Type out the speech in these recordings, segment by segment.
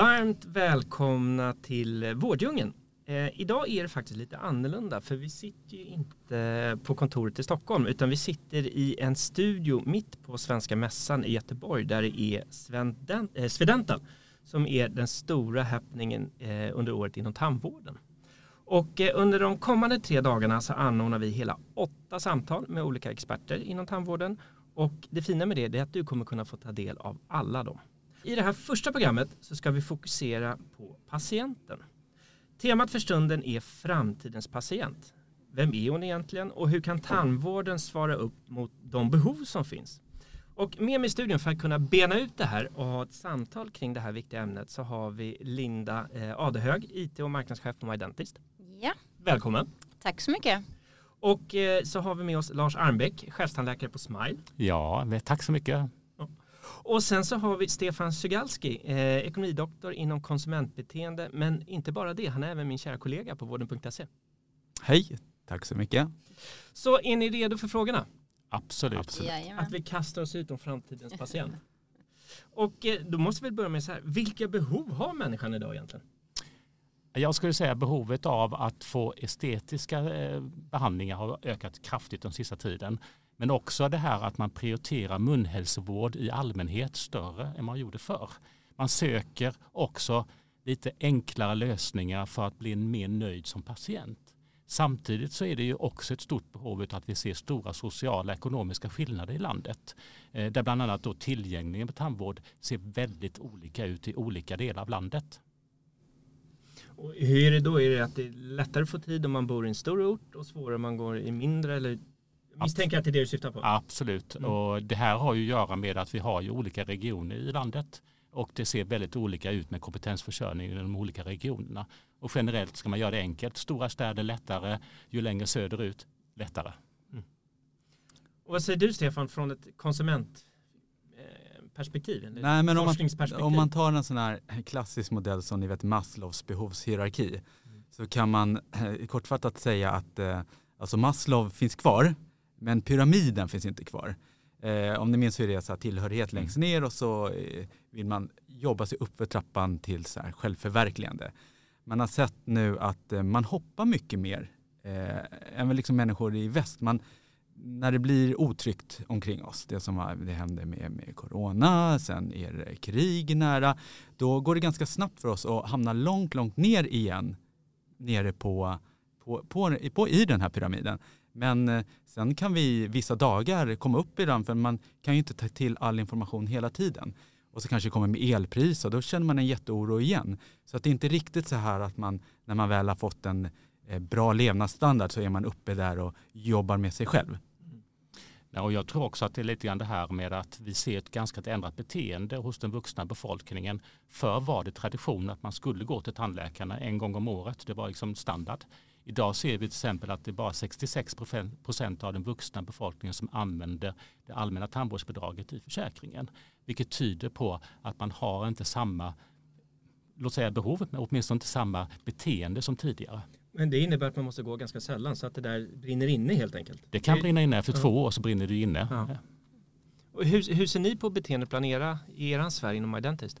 Varmt välkomna till Vårddjungeln. Eh, idag är det faktiskt lite annorlunda för vi sitter ju inte på kontoret i Stockholm utan vi sitter i en studio mitt på Svenska Mässan i Göteborg där det är Svenden, eh, Svedenta som är den stora happeningen eh, under året inom tandvården. Och eh, under de kommande tre dagarna så anordnar vi hela åtta samtal med olika experter inom tandvården och det fina med det är att du kommer kunna få ta del av alla dem. I det här första programmet så ska vi fokusera på patienten. Temat för stunden är framtidens patient. Vem är hon egentligen och hur kan tandvården svara upp mot de behov som finns? Och med mig i studion för att kunna bena ut det här och ha ett samtal kring det här viktiga ämnet så har vi Linda eh, Adehög, IT och marknadschef på MyDentist. Ja, Välkommen! tack så mycket. Och eh, så har vi med oss Lars Armbäck, chefstandläkare på Smile. Ja, tack så mycket. Och sen så har vi Stefan Sugalski, eh, ekonomidoktor inom konsumentbeteende. Men inte bara det, han är även min kära kollega på vården.se. Hej, tack så mycket. Så är ni redo för frågorna? Absolut. Absolut. Att vi kastar oss ut om framtidens patient. Och eh, då måste vi börja med så här, vilka behov har människan idag egentligen? Jag skulle säga behovet av att få estetiska eh, behandlingar har ökat kraftigt den sista tiden. Men också det här att man prioriterar munhälsovård i allmänhet större än man gjorde förr. Man söker också lite enklare lösningar för att bli mer nöjd som patient. Samtidigt så är det ju också ett stort behov av att vi ser stora sociala och ekonomiska skillnader i landet. Eh, där bland annat då tillgängligheten på tandvård ser väldigt olika ut i olika delar av landet. Och hur är det då? Är det att det är lättare att få tid om man bor i en stor ort och svårare om man går i mindre? Eller misstänker att det är det du syftar på? Absolut, Mm. och det här har ju att göra med att vi har ju olika regioner i landet och det ser väldigt olika ut med kompetensförsörjning i de olika regionerna. Och generellt ska man göra det enkelt. Stora städer lättare, ju längre söderut lättare. Och vad säger du Stefan från ett konsumentperspektiv? eller Nej, men om man, om man tar en sån här klassisk modell som ni vet Maslows behovshierarki Mm. så kan man eh, kortfattat säga att eh, alltså Maslow finns kvar men pyramiden finns inte kvar. Eh, om ni minns är det så här tillhörighet längst Mm. ner och så eh, vill man jobba sig upp för trappan till så här självförverkligande. Man har sett nu att eh, man hoppar mycket mer eh, än liksom människor i väst. Man, när det blir otryggt omkring oss, det som har- det hände med, med corona, sen är det krig nära, då går det ganska snabbt för oss att hamna långt, långt ner igen, nere på, på, på, på i den här pyramiden. Men eh, sen kan vi vissa dagar komma upp i den, för man kan ju inte ta till all information hela tiden. Och så kanske det kommer med elpris och då känner man en jätteoro igen. Så att det är inte riktigt så här att man, när man väl har fått en eh, bra levnadsstandard så är man uppe där och jobbar med sig själv. Mm. Ja, och jag tror också att det är lite grann det här med att vi ser ett ganska ändrat beteende hos den vuxna befolkningen. Förr var det tradition att man skulle gå till tandläkarna en gång om året. Det var liksom standard. Idag ser vi till exempel att det är bara 66 procent av den vuxna befolkningen som använder det allmänna tandvårdsbidraget i försäkringen. Vilket tyder på att man har inte samma låt säga behovet, men åtminstone inte samma beteende som tidigare. Men det innebär att man måste gå ganska sällan så att det där brinner inne helt enkelt. Det kan brinna inne Ja. två år så brinner det inne. Ja. Och hur, hur ser ni på beteendeplanera i er Sverige inom MyDentist?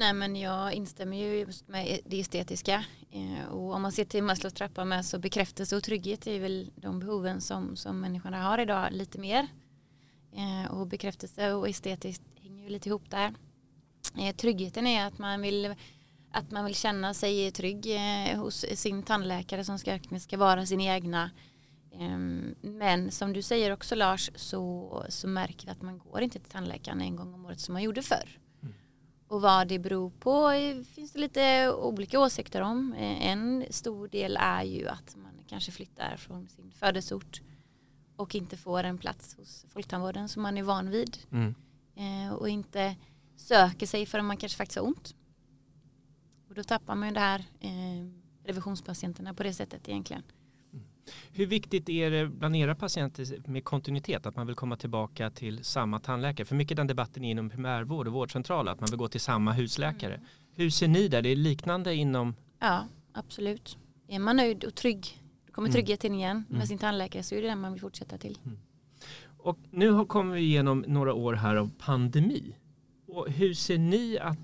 Nej men jag instämmer ju just med det estetiska. Eh, och om man ser till Maslows trappa med så bekräftelse och trygghet är väl de behoven som, som människorna har idag lite mer. Eh, och bekräftelse och estetiskt hänger ju lite ihop där. Eh, tryggheten är att man vill att man vill känna sig trygg hos sin tandläkare som ska, ska vara sin egna. Ehm, men som du säger också Lars så, så märker vi att man går inte till tandläkaren en gång om året som man gjorde förr. Och vad det beror på eh, finns det lite olika åsikter om. Eh, En stor del är ju att man kanske flyttar från sin födelseort och inte får en plats hos folktandvården som man är van vid. Mm. Eh, Och inte söker sig för att man kanske faktiskt har ont. Och då tappar man ju det här eh, revisionspatienterna på det sättet egentligen. Hur viktigt är det bland era patienter med kontinuitet, att man vill komma tillbaka till samma tandläkare? För mycket den debatten är inom primärvård och vårdcentral, att man vill gå till samma husläkare. Mm. Hur ser ni där? Det är liknande inom? Ja, absolut. Är man nöjd och trygg, då kommer mm. tryggheten igen med mm. sin tandläkare så är det den man vill fortsätta till. Mm. Och nu kommer vi igenom några år här av pandemi. Och hur ser ni att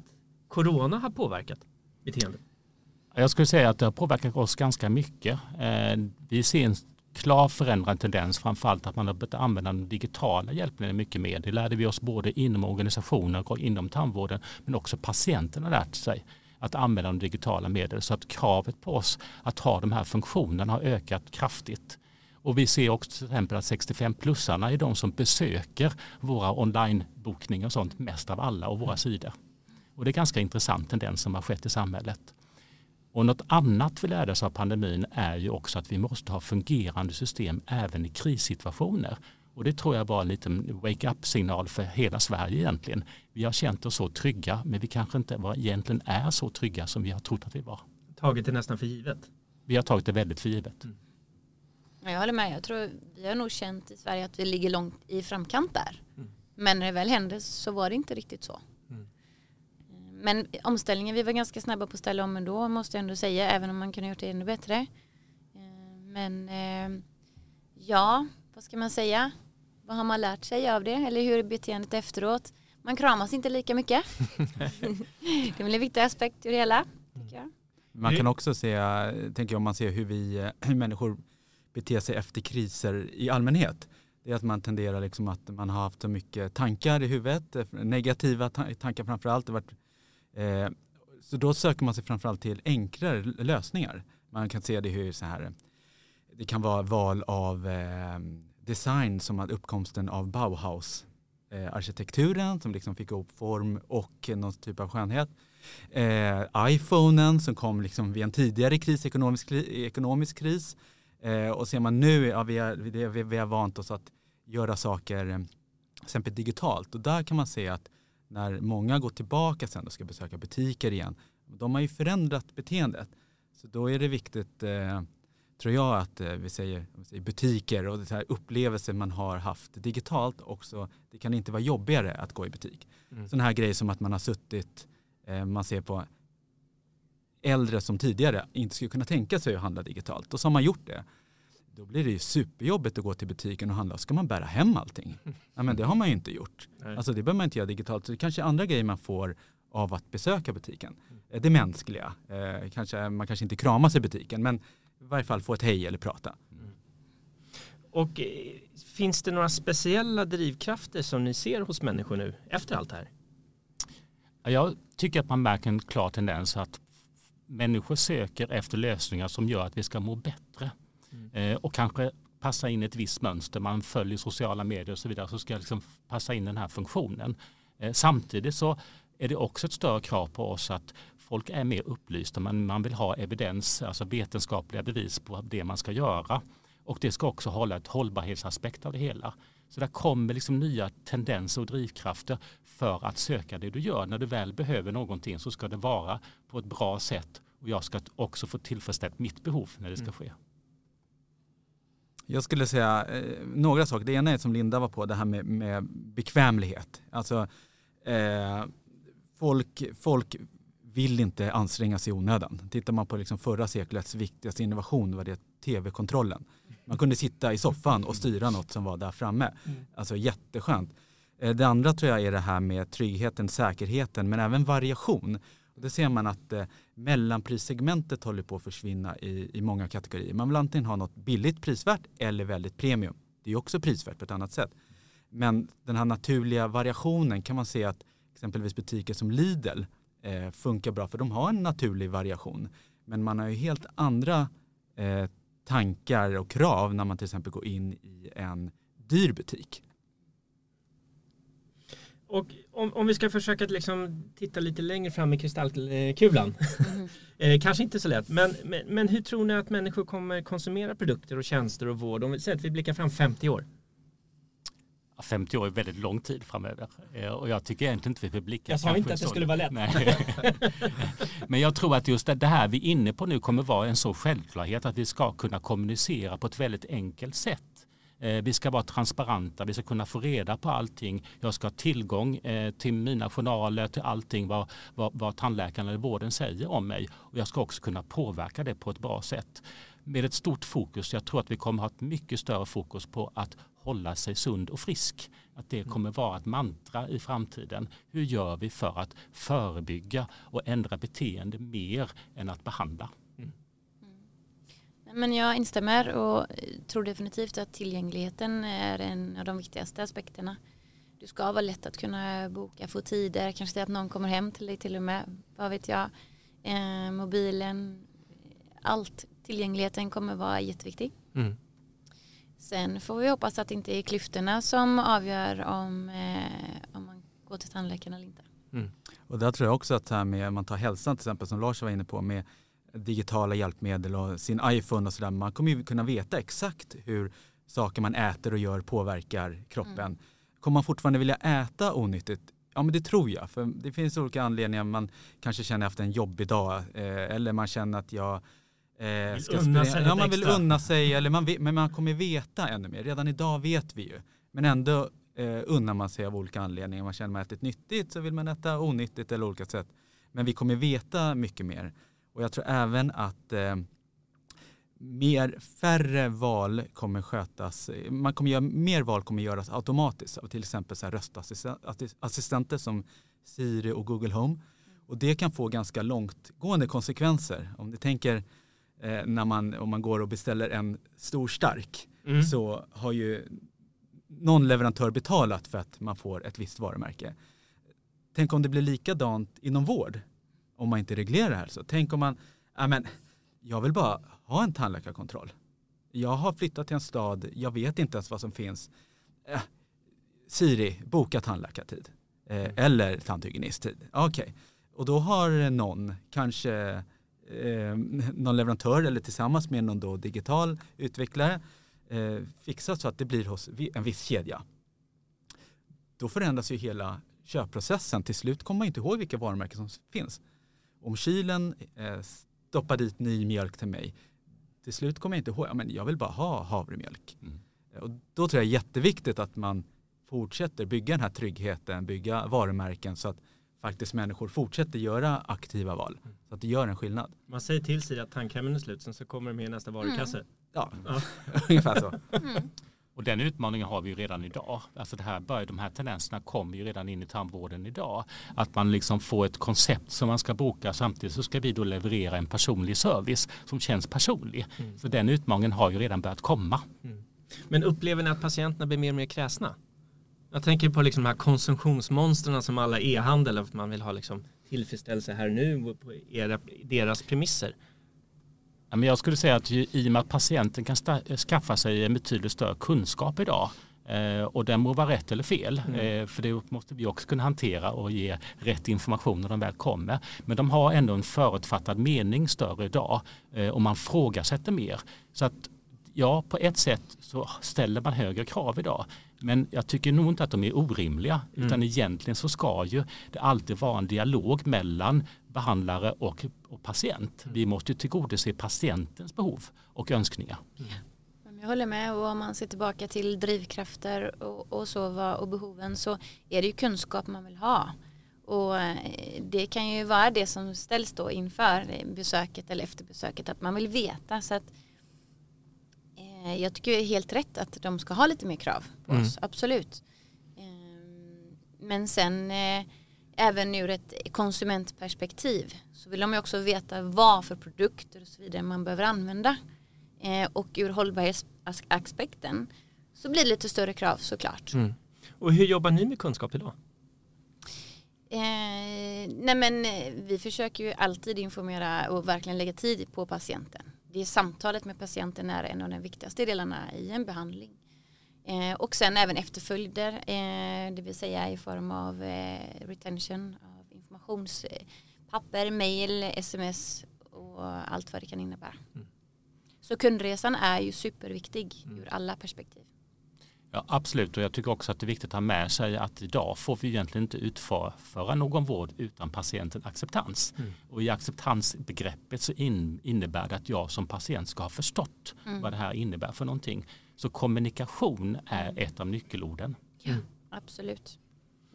corona har påverkat beteendet? Jag skulle säga att det har påverkat oss ganska mycket. Eh, vi ser en klar förändrad tendens, framförallt att man har börjat använda de digitala hjälpmedlen mycket mer. Det lärde vi oss både inom organisationer och inom tandvården, men också patienterna lärt sig att använda de digitala medel. Så att kravet på oss att ha de här funktionerna har ökat kraftigt. Och vi ser också till exempel att 65-plussarna är de som besöker våra onlinebokningar och sånt mest av alla och våra sidor. Och det är ganska intressant tendens som har skett i samhället. Och något annat vi lärde oss av pandemin är ju också att vi måste ha fungerande system även i krissituationer. Och det tror jag var en liten wake-up-signal för hela Sverige egentligen. Vi har känt oss så trygga men vi kanske inte var, egentligen är så trygga som vi har trott att vi var. Tagit det nästan för givet? Vi har tagit det väldigt för givet. Mm. Jag håller med. Jag tror vi har nog känt i Sverige att vi ligger långt i framkant där. Mm. Men när det väl hände så var det inte riktigt så. Mm. Men omställningen, vi var ganska snabba på att ställa om ändå måste jag ändå säga, även om man kunde gjort det ännu bättre. Eh, men eh, ja, vad ska man säga? Vad har man lärt sig av det? Eller hur är beteendet efteråt? Man kramas inte lika mycket. det är väl en viktig aspekt i det hela. Man kan också se, tänker jag, om man ser hur vi, hur människor beter sig efter kriser i allmänhet. Det är att man tenderar liksom att man har haft så mycket tankar i huvudet, negativa tankar framför allt. Eh, så då söker man sig framförallt till enklare lösningar. Man kan se det hur så här, det kan vara val av eh, design som att uppkomsten av Bauhaus eh, arkitekturen som liksom fick ihop form och någon typ av skönhet. Eh, iPhonen som kom liksom vid en tidigare kris, ekonomisk, ekonomisk kris. Eh, och ser man nu, ja, vi, har, vi, vi har vant oss att göra saker eh, till exempel digitalt och där kan man se att när många går tillbaka sen och ska besöka butiker igen, de har ju förändrat beteendet. Så då är det viktigt, eh, tror jag, att eh, vi, säger, vi, säger, butiker och det här upplevelser man har haft digitalt också, det kan inte vara jobbigare att gå i butik. Mm. Sådana här grejer som att man har suttit, eh, man ser på äldre som tidigare inte skulle kunna tänka sig att handla digitalt och så har man gjort det. Då blir det ju superjobbigt att gå till butiken och handla. Ska man bära hem allting? Ja, men det har man ju inte gjort. Nej. Alltså det behöver man inte göra digitalt. Så det kanske är andra grejer man får av att besöka butiken. Mm. Det mänskliga. Eh, kanske, man kanske inte kramas i butiken men i varje fall få ett hej eller prata. Mm. Och eh, finns det några speciella drivkrafter som ni ser hos människor nu efter allt det här? Jag tycker att man märker en klar tendens att människor söker efter lösningar som gör att vi ska må bättre. Mm. Eh, och kanske passa in ett visst mönster. Man följer sociala medier och så vidare. Så ska liksom passa in den här funktionen. Eh, samtidigt så är det också ett större krav på oss att folk är mer upplysta. Man, man vill ha evidens, alltså vetenskapliga bevis på det man ska göra. Och det ska också hålla ett hållbarhetsaspekt av det hela. Så där kommer liksom nya tendenser och drivkrafter för att söka det du gör. När du väl behöver någonting så ska det vara på ett bra sätt och jag ska också få tillfredsställt mitt behov när det ska mm. Jag skulle säga eh, några saker. Det ena är som Linda var på, det här med, med bekvämlighet. Alltså, eh, folk, folk vill inte anstränga sig i onödan. Tittar man på liksom förra seklets viktigaste innovation var det tv-kontrollen. Man kunde sitta i soffan och styra något som var där framme. Mm. Alltså jätteskönt. Eh, det andra tror jag är det här med tryggheten, säkerheten men även variation. Där det ser man att eh, mellanprissegmentet håller på att försvinna i, i många kategorier. Man vill antingen ha något billigt prisvärt eller väldigt premium. Det är också prisvärt på ett annat sätt. Men den här naturliga variationen kan man se att exempelvis butiker som Lidl eh, funkar bra för de har en naturlig variation. Men man har ju helt andra eh, tankar och krav när man till exempel går in i en dyr butik. Och om, om vi ska försöka liksom titta lite längre fram i kristallkulan. Mm. eh, kanske inte så lätt, men, men, men, hur tror ni att människor kommer konsumera produkter och tjänster och vård? Om vi säger att vi blickar fram 50 år. 50 år är väldigt lång tid framöver eh, och jag tycker egentligen inte vi blir blicka. Jag sa inte att det skulle vara lätt. Nej. Men jag tror att just det här vi är inne på nu kommer vara en så självklarhet att vi ska kunna kommunicera på ett väldigt enkelt sätt. Eh, vi ska vara transparenta, vi ska kunna få reda på allting. Jag ska ha tillgång eh, till mina journaler, till allting vad, vad, vad tandläkaren eller vården säger om mig. Och jag ska också kunna påverka det på ett bra sätt. Med ett stort fokus, jag tror att vi kommer ha ett mycket större fokus på att hålla sig sund och frisk. Att det kommer vara ett mantra i framtiden. Hur gör vi för att förebygga och ändra beteende mer än att behandla? Men jag instämmer och tror definitivt att tillgängligheten är en av de viktigaste aspekterna. Du ska vara lätt att kunna boka, få tider, kanske att någon kommer hem till dig till och med. Vad vet jag. Eh, mobilen, allt. Tillgängligheten kommer vara jätteviktig. Mm. Sen får vi hoppas att det inte är klyftorna som avgör om, eh, om man går till tandläkaren eller inte. Mm. Och där tror jag också att här med, man tar hälsan till exempel som Lars var inne på med digitala hjälpmedel och sin iPhone och sådär. Man kommer ju kunna veta exakt hur saker man äter och gör påverkar kroppen. Mm. Kommer man fortfarande vilja äta onyttigt? Ja men det tror jag. För det finns olika anledningar. Man kanske känner efter en jobbig dag eh, eller man känner att jag eh, ska unna sig ja, man vill unna sig eller man vet, men man kommer veta ännu mer. Redan idag vet vi ju. Men ändå eh, unnar man sig av olika anledningar. Man känner man ätit nyttigt så vill man äta onyttigt eller olika sätt. Men vi kommer veta mycket mer. Och jag tror även att eh, mer, färre val kommer skötas, man kommer göra, mer val kommer göras automatiskt av till exempel så här röstassistenter som Siri och Google Home. Och det kan få ganska långtgående konsekvenser. Om ni tänker eh, när man, om man går och beställer en stor stark mm. så har ju någon leverantör betalat för att man får ett visst varumärke. Tänk om det blir likadant inom vård om man inte reglerar det här. Så tänk om man, ja men jag vill bara ha en tandläkarkontroll. Jag har flyttat till en stad, jag vet inte ens vad som finns. Eh, Siri, boka tandläkartid. Eh, mm. eller tandhygienisttid. Okej, okay. och då har någon, kanske eh, någon leverantör eller tillsammans med någon då digital utvecklare eh, fixat så att det blir hos en viss kedja. Då förändras ju hela köpprocessen. Till slut kommer man inte ihåg vilka varumärken som finns om kylen eh, stoppar dit ny mjölk till mig, till slut kommer jag inte ihåg, men jag vill bara ha havremjölk. Mm. Eh, och då tror jag det är jätteviktigt att man fortsätter bygga den här tryggheten, bygga varumärken så att faktiskt människor fortsätter göra aktiva val. Mm. Så att det gör en skillnad. Man säger till sig att tandkrämen är slut, sen så kommer det med i nästa varukasse. Mm. Ja, ja. ungefär så. Mm. Och den utmaningen har vi ju redan idag. Alltså det här bör, de här tendenserna kommer ju redan in i tandvården idag. Att man liksom får ett koncept som man ska boka samtidigt så ska vi då leverera en personlig service som känns personlig. Mm. Så den utmaningen har ju redan börjat komma. Mm. Men upplever ni att patienterna blir mer och mer kräsna? Jag tänker på liksom de här konsumtionsmonstren som alla e-handel, att man vill ha liksom tillfredsställelse här nu på era, deras premisser. Men jag skulle säga att i och med att patienten kan skaffa sig en betydligt större kunskap idag eh, och den må vara rätt eller fel, mm. Eh, för det måste vi också kunna hantera och ge rätt information när de väl kommer. Men de har ändå en förutfattad mening större idag eh, och man frågasätter mer. Så att ja, på ett sätt så ställer man högre krav idag. Men jag tycker nog inte att de är orimliga. Mm. Utan egentligen så ska ju det alltid vara en dialog mellan behandlare och, och patient. Mm. Vi måste tillgodose patientens behov och önskningar. Mm. Jag håller med och om man ser tillbaka till drivkrafter och, och, så och behoven så är det ju kunskap man vill ha. Och eh, det kan ju vara det som ställs då inför besöket eller efter besöket att man vill veta. Så att, eh, jag tycker det är helt rätt att de ska ha lite mer krav på mm. oss, absolut. Eh, men sen eh, även ur ett konsumentperspektiv så vill de ju också veta vad för produkter och så vidare man behöver använda. Eh, och ur hållbarhetsaspekten så blir det lite större krav såklart. Mm. Och hur jobbar ni med kunskap idag? Eh, nej men eh, vi försöker ju alltid informera och verkligen lägga tid på patienten. Det är samtalet med patienten är en av de viktigaste delarna i en behandling. Eh, och sen även efterföljder, eh, det vill säga i form av eh, retention av informationspapper, mail, sms och allt vad det kan innebära. Mm. Så kundresan är ju superviktig mm. ur alla perspektiv. Ja, absolut, och jag tycker också att det är viktigt att ha med sig att idag får vi egentligen inte utföra någon vård utan patientens acceptans. Mm. Och i acceptansbegreppet så in, innebär det att jag som patient ska ha förstått mm. vad det här innebär för någonting. Så kommunikation är ett av nyckelorden. Ja, absolut.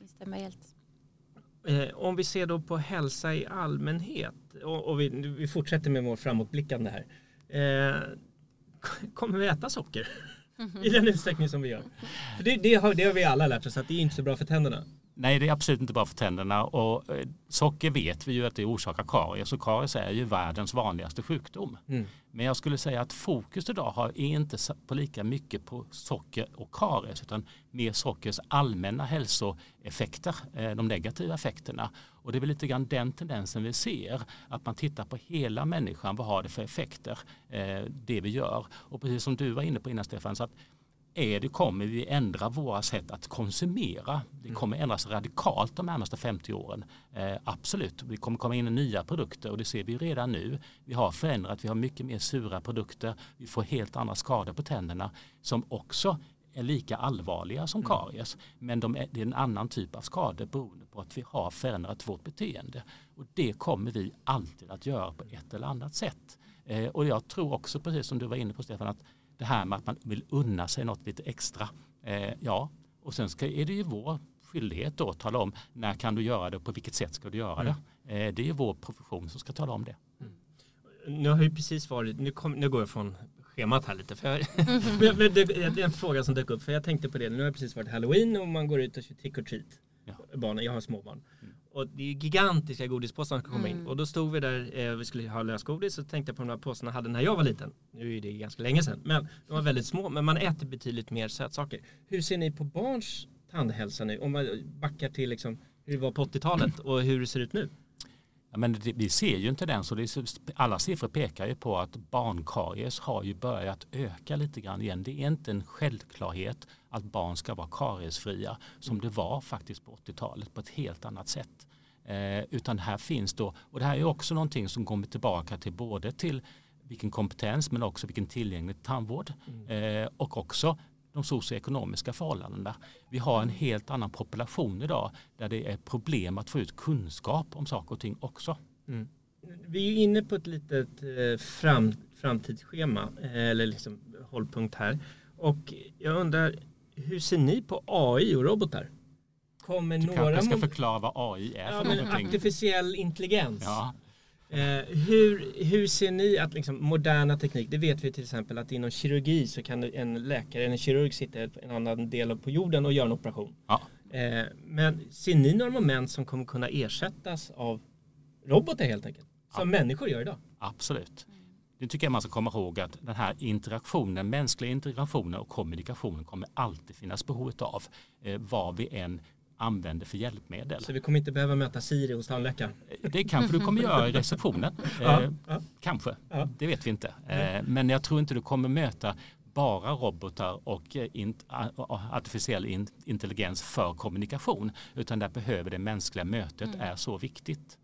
Instämmer helt. Eh, om vi ser då på hälsa i allmänhet och, och vi, vi, fortsätter med vår framåtblickande här. Eh, kommer vi äta socker? I den utsträckning som vi gör. För det, det, har, det har vi alla lärt oss att det är inte så bra för tänderna. Nej, det är absolut inte bra för tänderna och eh, socker vet vi ju att det orsakar karies och karies är ju världens vanligaste sjukdom. Mm. Men jag skulle säga att fokus idag har inte på lika mycket på socker och karies utan mer sockers allmänna hälsoeffekter, eh, de negativa effekterna. Och det är väl lite grann den tendensen vi ser, att man tittar på hela människan, vad har det för effekter, eh, det vi gör. Och precis som du var inne på innan Stefan, så att är det kommer vi ändra våra sätt att konsumera. Det mm. kommer ändras radikalt de närmaste 50 åren. Eh, absolut, vi kommer komma in i nya produkter och det ser vi redan nu. Vi har förändrat, vi har mycket mer sura produkter, vi får helt andra skador på tänderna som också är lika allvarliga som mm. karies. Men de är, det är en annan typ av skador beroende på att vi har förändrat vårt beteende. Och det kommer vi alltid att göra på ett eller annat sätt. Eh, och jag tror också, precis som du var inne på Stefan, att det här med att man vill unna sig något lite extra. Eh, ja, och sen ska, är det ju vår skyldighet då att tala om när kan du göra det och på vilket sätt ska du göra mm. det. Eh, det är vår profession som ska tala om det. Mm. Nu har ju precis varit, nu, kom, nu går jag från schemat här lite. För jag, men, men det, det, är en fråga som dök upp. För jag tänkte på det. Nu har det precis varit halloween och man går ut och kör trick or treat. Ja. Barnen, jag har småbarn. Mm. Och det är gigantiska godispåsar som ska komma in. Mm. Och då stod vi där, eh, vi skulle ha lösgodis och tänkte på de här påsarna hade när jag var liten. Nu är det ganska länge sedan. Men de var väldigt små. Men man äter betydligt mer sötsaker. Hur ser ni på barns tandhälsa nu? Om man backar till liksom hur det var på 80-talet och hur det ser ut nu? Men det, vi ser ju inte den, så det är, alla siffror pekar ju på att barnkaries har ju börjat öka lite grann igen. Det är inte en självklarhet att barn ska vara kariesfria som det var faktiskt på 80-talet på ett helt annat sätt. Eh, utan här finns då, och det här är också någonting som kommer tillbaka till både till vilken kompetens men också vilken tillgänglig tandvård mm. eh, och också de socioekonomiska förhållandena. Vi har en helt annan population idag där det är problem att få ut kunskap om saker och ting också. Mm. Vi är inne på ett litet eh, fram, framtidsschema eh, eller liksom hållpunkt här och jag undrar hur ser ni på AI och robotar? Kommer du några kanske ska förklara vad AI är ja, för någonting. Artificiell intelligens. Ja. Eh, hur, hur ser ni att liksom, moderna teknik, det vet vi till exempel att inom kirurgi så kan en läkare eller en kirurg sitta i en annan del på jorden och göra en operation. Ja. Eh, men ser ni några moment som kommer kunna ersättas av robotar helt enkelt? Som ja. människor gör idag? Absolut. Det tycker jag man ska komma ihåg att den här interaktionen, mänskliga interaktionen och kommunikationen kommer alltid finnas behov av eh, vad vi än använder för hjälpmedel. Så vi kommer inte behöva möta Siri hos tandläkaren? Det kanske du kommer göra i receptionen. ja, eh, ja. Kanske, ja. det vet vi inte. Eh, men jag tror inte du kommer möta bara robotar och eh, artificiell intelligens för kommunikation utan där behöver det mänskliga mötet mm. är så viktigt.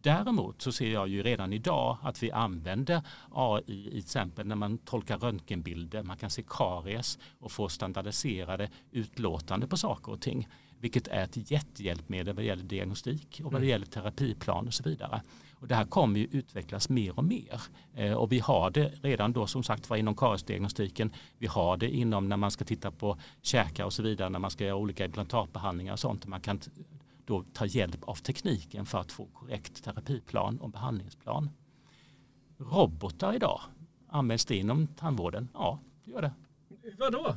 Däremot så ser jag ju redan idag att vi använder AI i till exempel när man tolkar röntgenbilder, man kan se karies och få standardiserade utlåtande på saker och ting vilket är ett jättehjälpmedel vad gäller diagnostik och vad det mm. gäller terapiplan och så vidare. Och det här kommer ju utvecklas mer och mer. Eh, och vi har det redan då som sagt var inom kariesdiagnostiken. Vi har det inom när man ska titta på käkar och så vidare när man ska göra olika implantatbehandlingar och sånt. Man kan då ta hjälp av tekniken för att få korrekt terapiplan och behandlingsplan. Robotar idag, används det inom tandvården? Ja, det gör det. Vadå?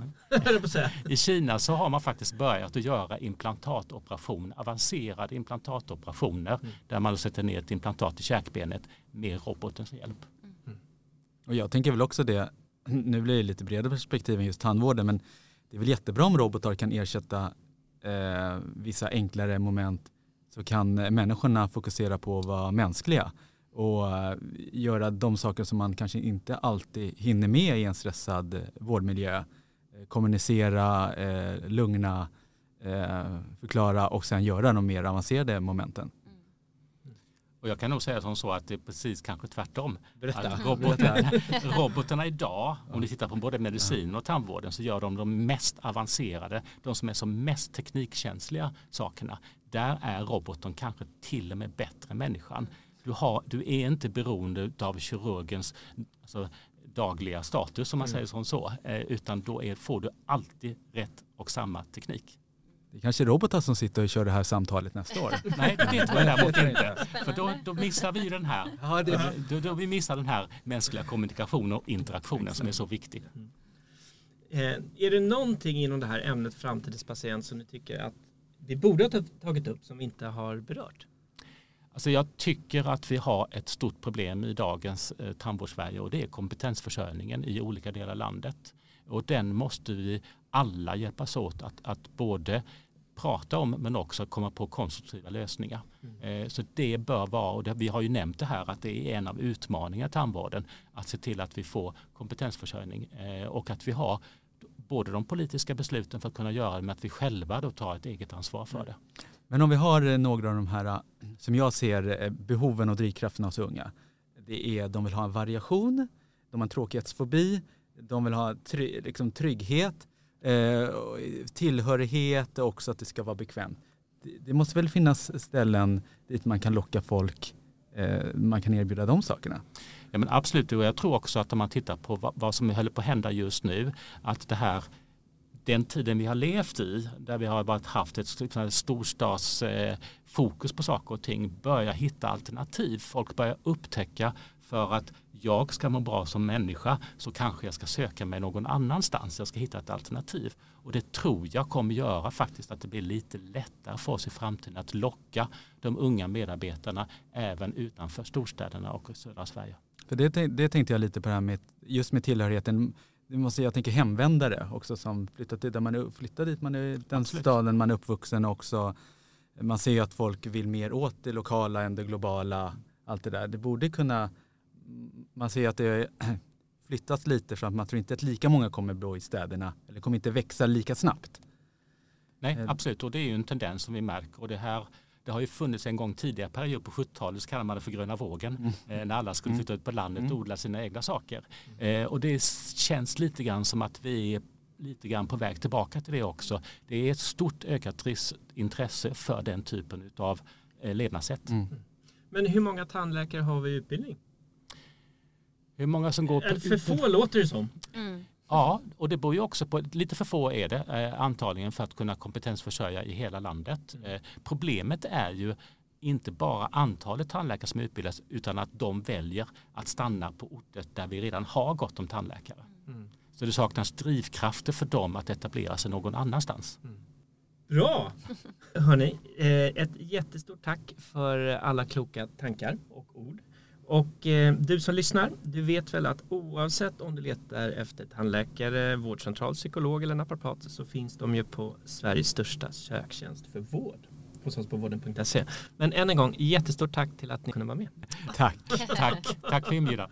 I Kina så har man faktiskt börjat att göra implantatoperationer, avancerade implantatoperationer mm. där man sätter ner ett implantat i käkbenet med robotens hjälp. Mm. Och jag tänker väl också det, nu blir det lite bredare perspektiv än just tandvården, men det är väl jättebra om robotar kan ersätta eh, vissa enklare moment så kan människorna fokusera på att vara mänskliga och eh, göra de saker som man kanske inte alltid hinner med i en stressad eh, vårdmiljö. Eh, kommunicera, lugna, förklara och sen göra de mer avancerade momenten. Och jag kan nog säga som så att det är precis kanske tvärtom. Berätta. Att robotarna, robotarna idag, om ni tittar på både medicin och tandvården, så gör de de mest avancerade, de som är som mest teknikkänsliga sakerna. Där är roboten kanske till och med bättre än människan. Du, har, du är inte beroende av kirurgens alltså, dagliga status, om man säger som så, eh, utan då är, får du alltid rätt och samma teknik. Det är kanske är robotar som sitter och kör det här samtalet nästa år. Nej, det vet man däremot inte. För då, då missar vi den här. Ja, det, Då, då vi missar den här mänskliga kommunikationen och interaktionen som är så viktig. Eh, är det någonting inom det här ämnet framtidens patient som ni tycker att vi borde ha tagit upp som vi inte har berört? Alltså jag tycker att vi har ett stort problem i dagens eh, tandvårdssverige och det är kompetensförsörjningen i olika delar av landet. Och den måste vi alla hjälpas åt att, att både prata om men också komma på konstruktiva lösningar. Eh, så det bör vara, och det, vi har ju nämnt det här, att det är en av utmaningarna i tandvården att se till att vi får kompetensförsörjning eh, och att vi har både de politiska besluten för att kunna göra det men att vi själva då tar ett eget ansvar för det. Men om vi har eh, några av de här eh, som jag ser eh, behoven och drivkrafterna hos unga. Det är de vill ha en variation, de har en tråkighetsfobi, de vill ha try, liksom trygghet, eh, tillhörighet och också att det ska vara bekvämt. Det, det måste väl finnas ställen dit man kan locka folk, eh, man kan erbjuda de sakerna. Ja, men absolut, och jag tror också att om man tittar på vad, vad som håller på att hända just nu, att det här den tiden vi har levt i, där vi har bara haft ett storstadsfokus på saker och ting, börjar hitta alternativ. Folk börjar upptäcka för att jag ska må bra som människa så kanske jag ska söka mig någon annanstans. Jag ska hitta ett alternativ. Och det tror jag kommer göra faktiskt att det blir lite lättare för oss i framtiden att locka de unga medarbetarna även utanför storstäderna och södra Sverige. För det, det tänkte jag lite på det här med just med tillhörigheten. Det måste jag tänka hemvändare också som flyttar dit, där man är, flyttar dit man är den Absolut. staden man är uppvuxen också. Man ser ju att folk vill mer åt det lokala än det globala. Allt det där. Det borde kunna, man ser att det flyttats lite för att man tror inte att lika många kommer bo i städerna eller kommer inte växa lika snabbt. Nej, Eh. absolut. Och det är ju en tendens som vi märker. Och det, här, det har ju funnits en gång tidigare period på 70-talet så kallade man det för gröna vågen. Eh, när alla skulle flytta ut på landet och Mm. odla sina egna saker. Eh, och det känns lite grann som att vi är lite grann på väg tillbaka till det också. Det är ett stort ökat intresse för den typen av eh, levnadssätt. Mm. Men hur många tandläkare har vi i utbildning? Hur många som går på För få låter det som. Mm. Ja, och det beror ju också på, lite för få är det eh, antagligen för att kunna kompetensförsörja i hela landet. Eh, problemet är ju inte bara antalet tandläkare som utbildas utan att de väljer att stanna på orter där vi redan har gott om tandläkare. Mm. Så det saknas drivkrafter för dem att etablera sig någon annanstans. Bra! Hörni, eh, ett jättestort tack för alla kloka tankar och ord. Och du som lyssnar, du vet väl att oavsett om du letar efter tandläkare, vårdcentral, psykolog eller naprapat så finns de ju på Sveriges största söktjänst för vård hos oss på vården.se. Men än en gång, jättestort tack till att ni kunde vara med. Tack. Tack, tack för inbjudan.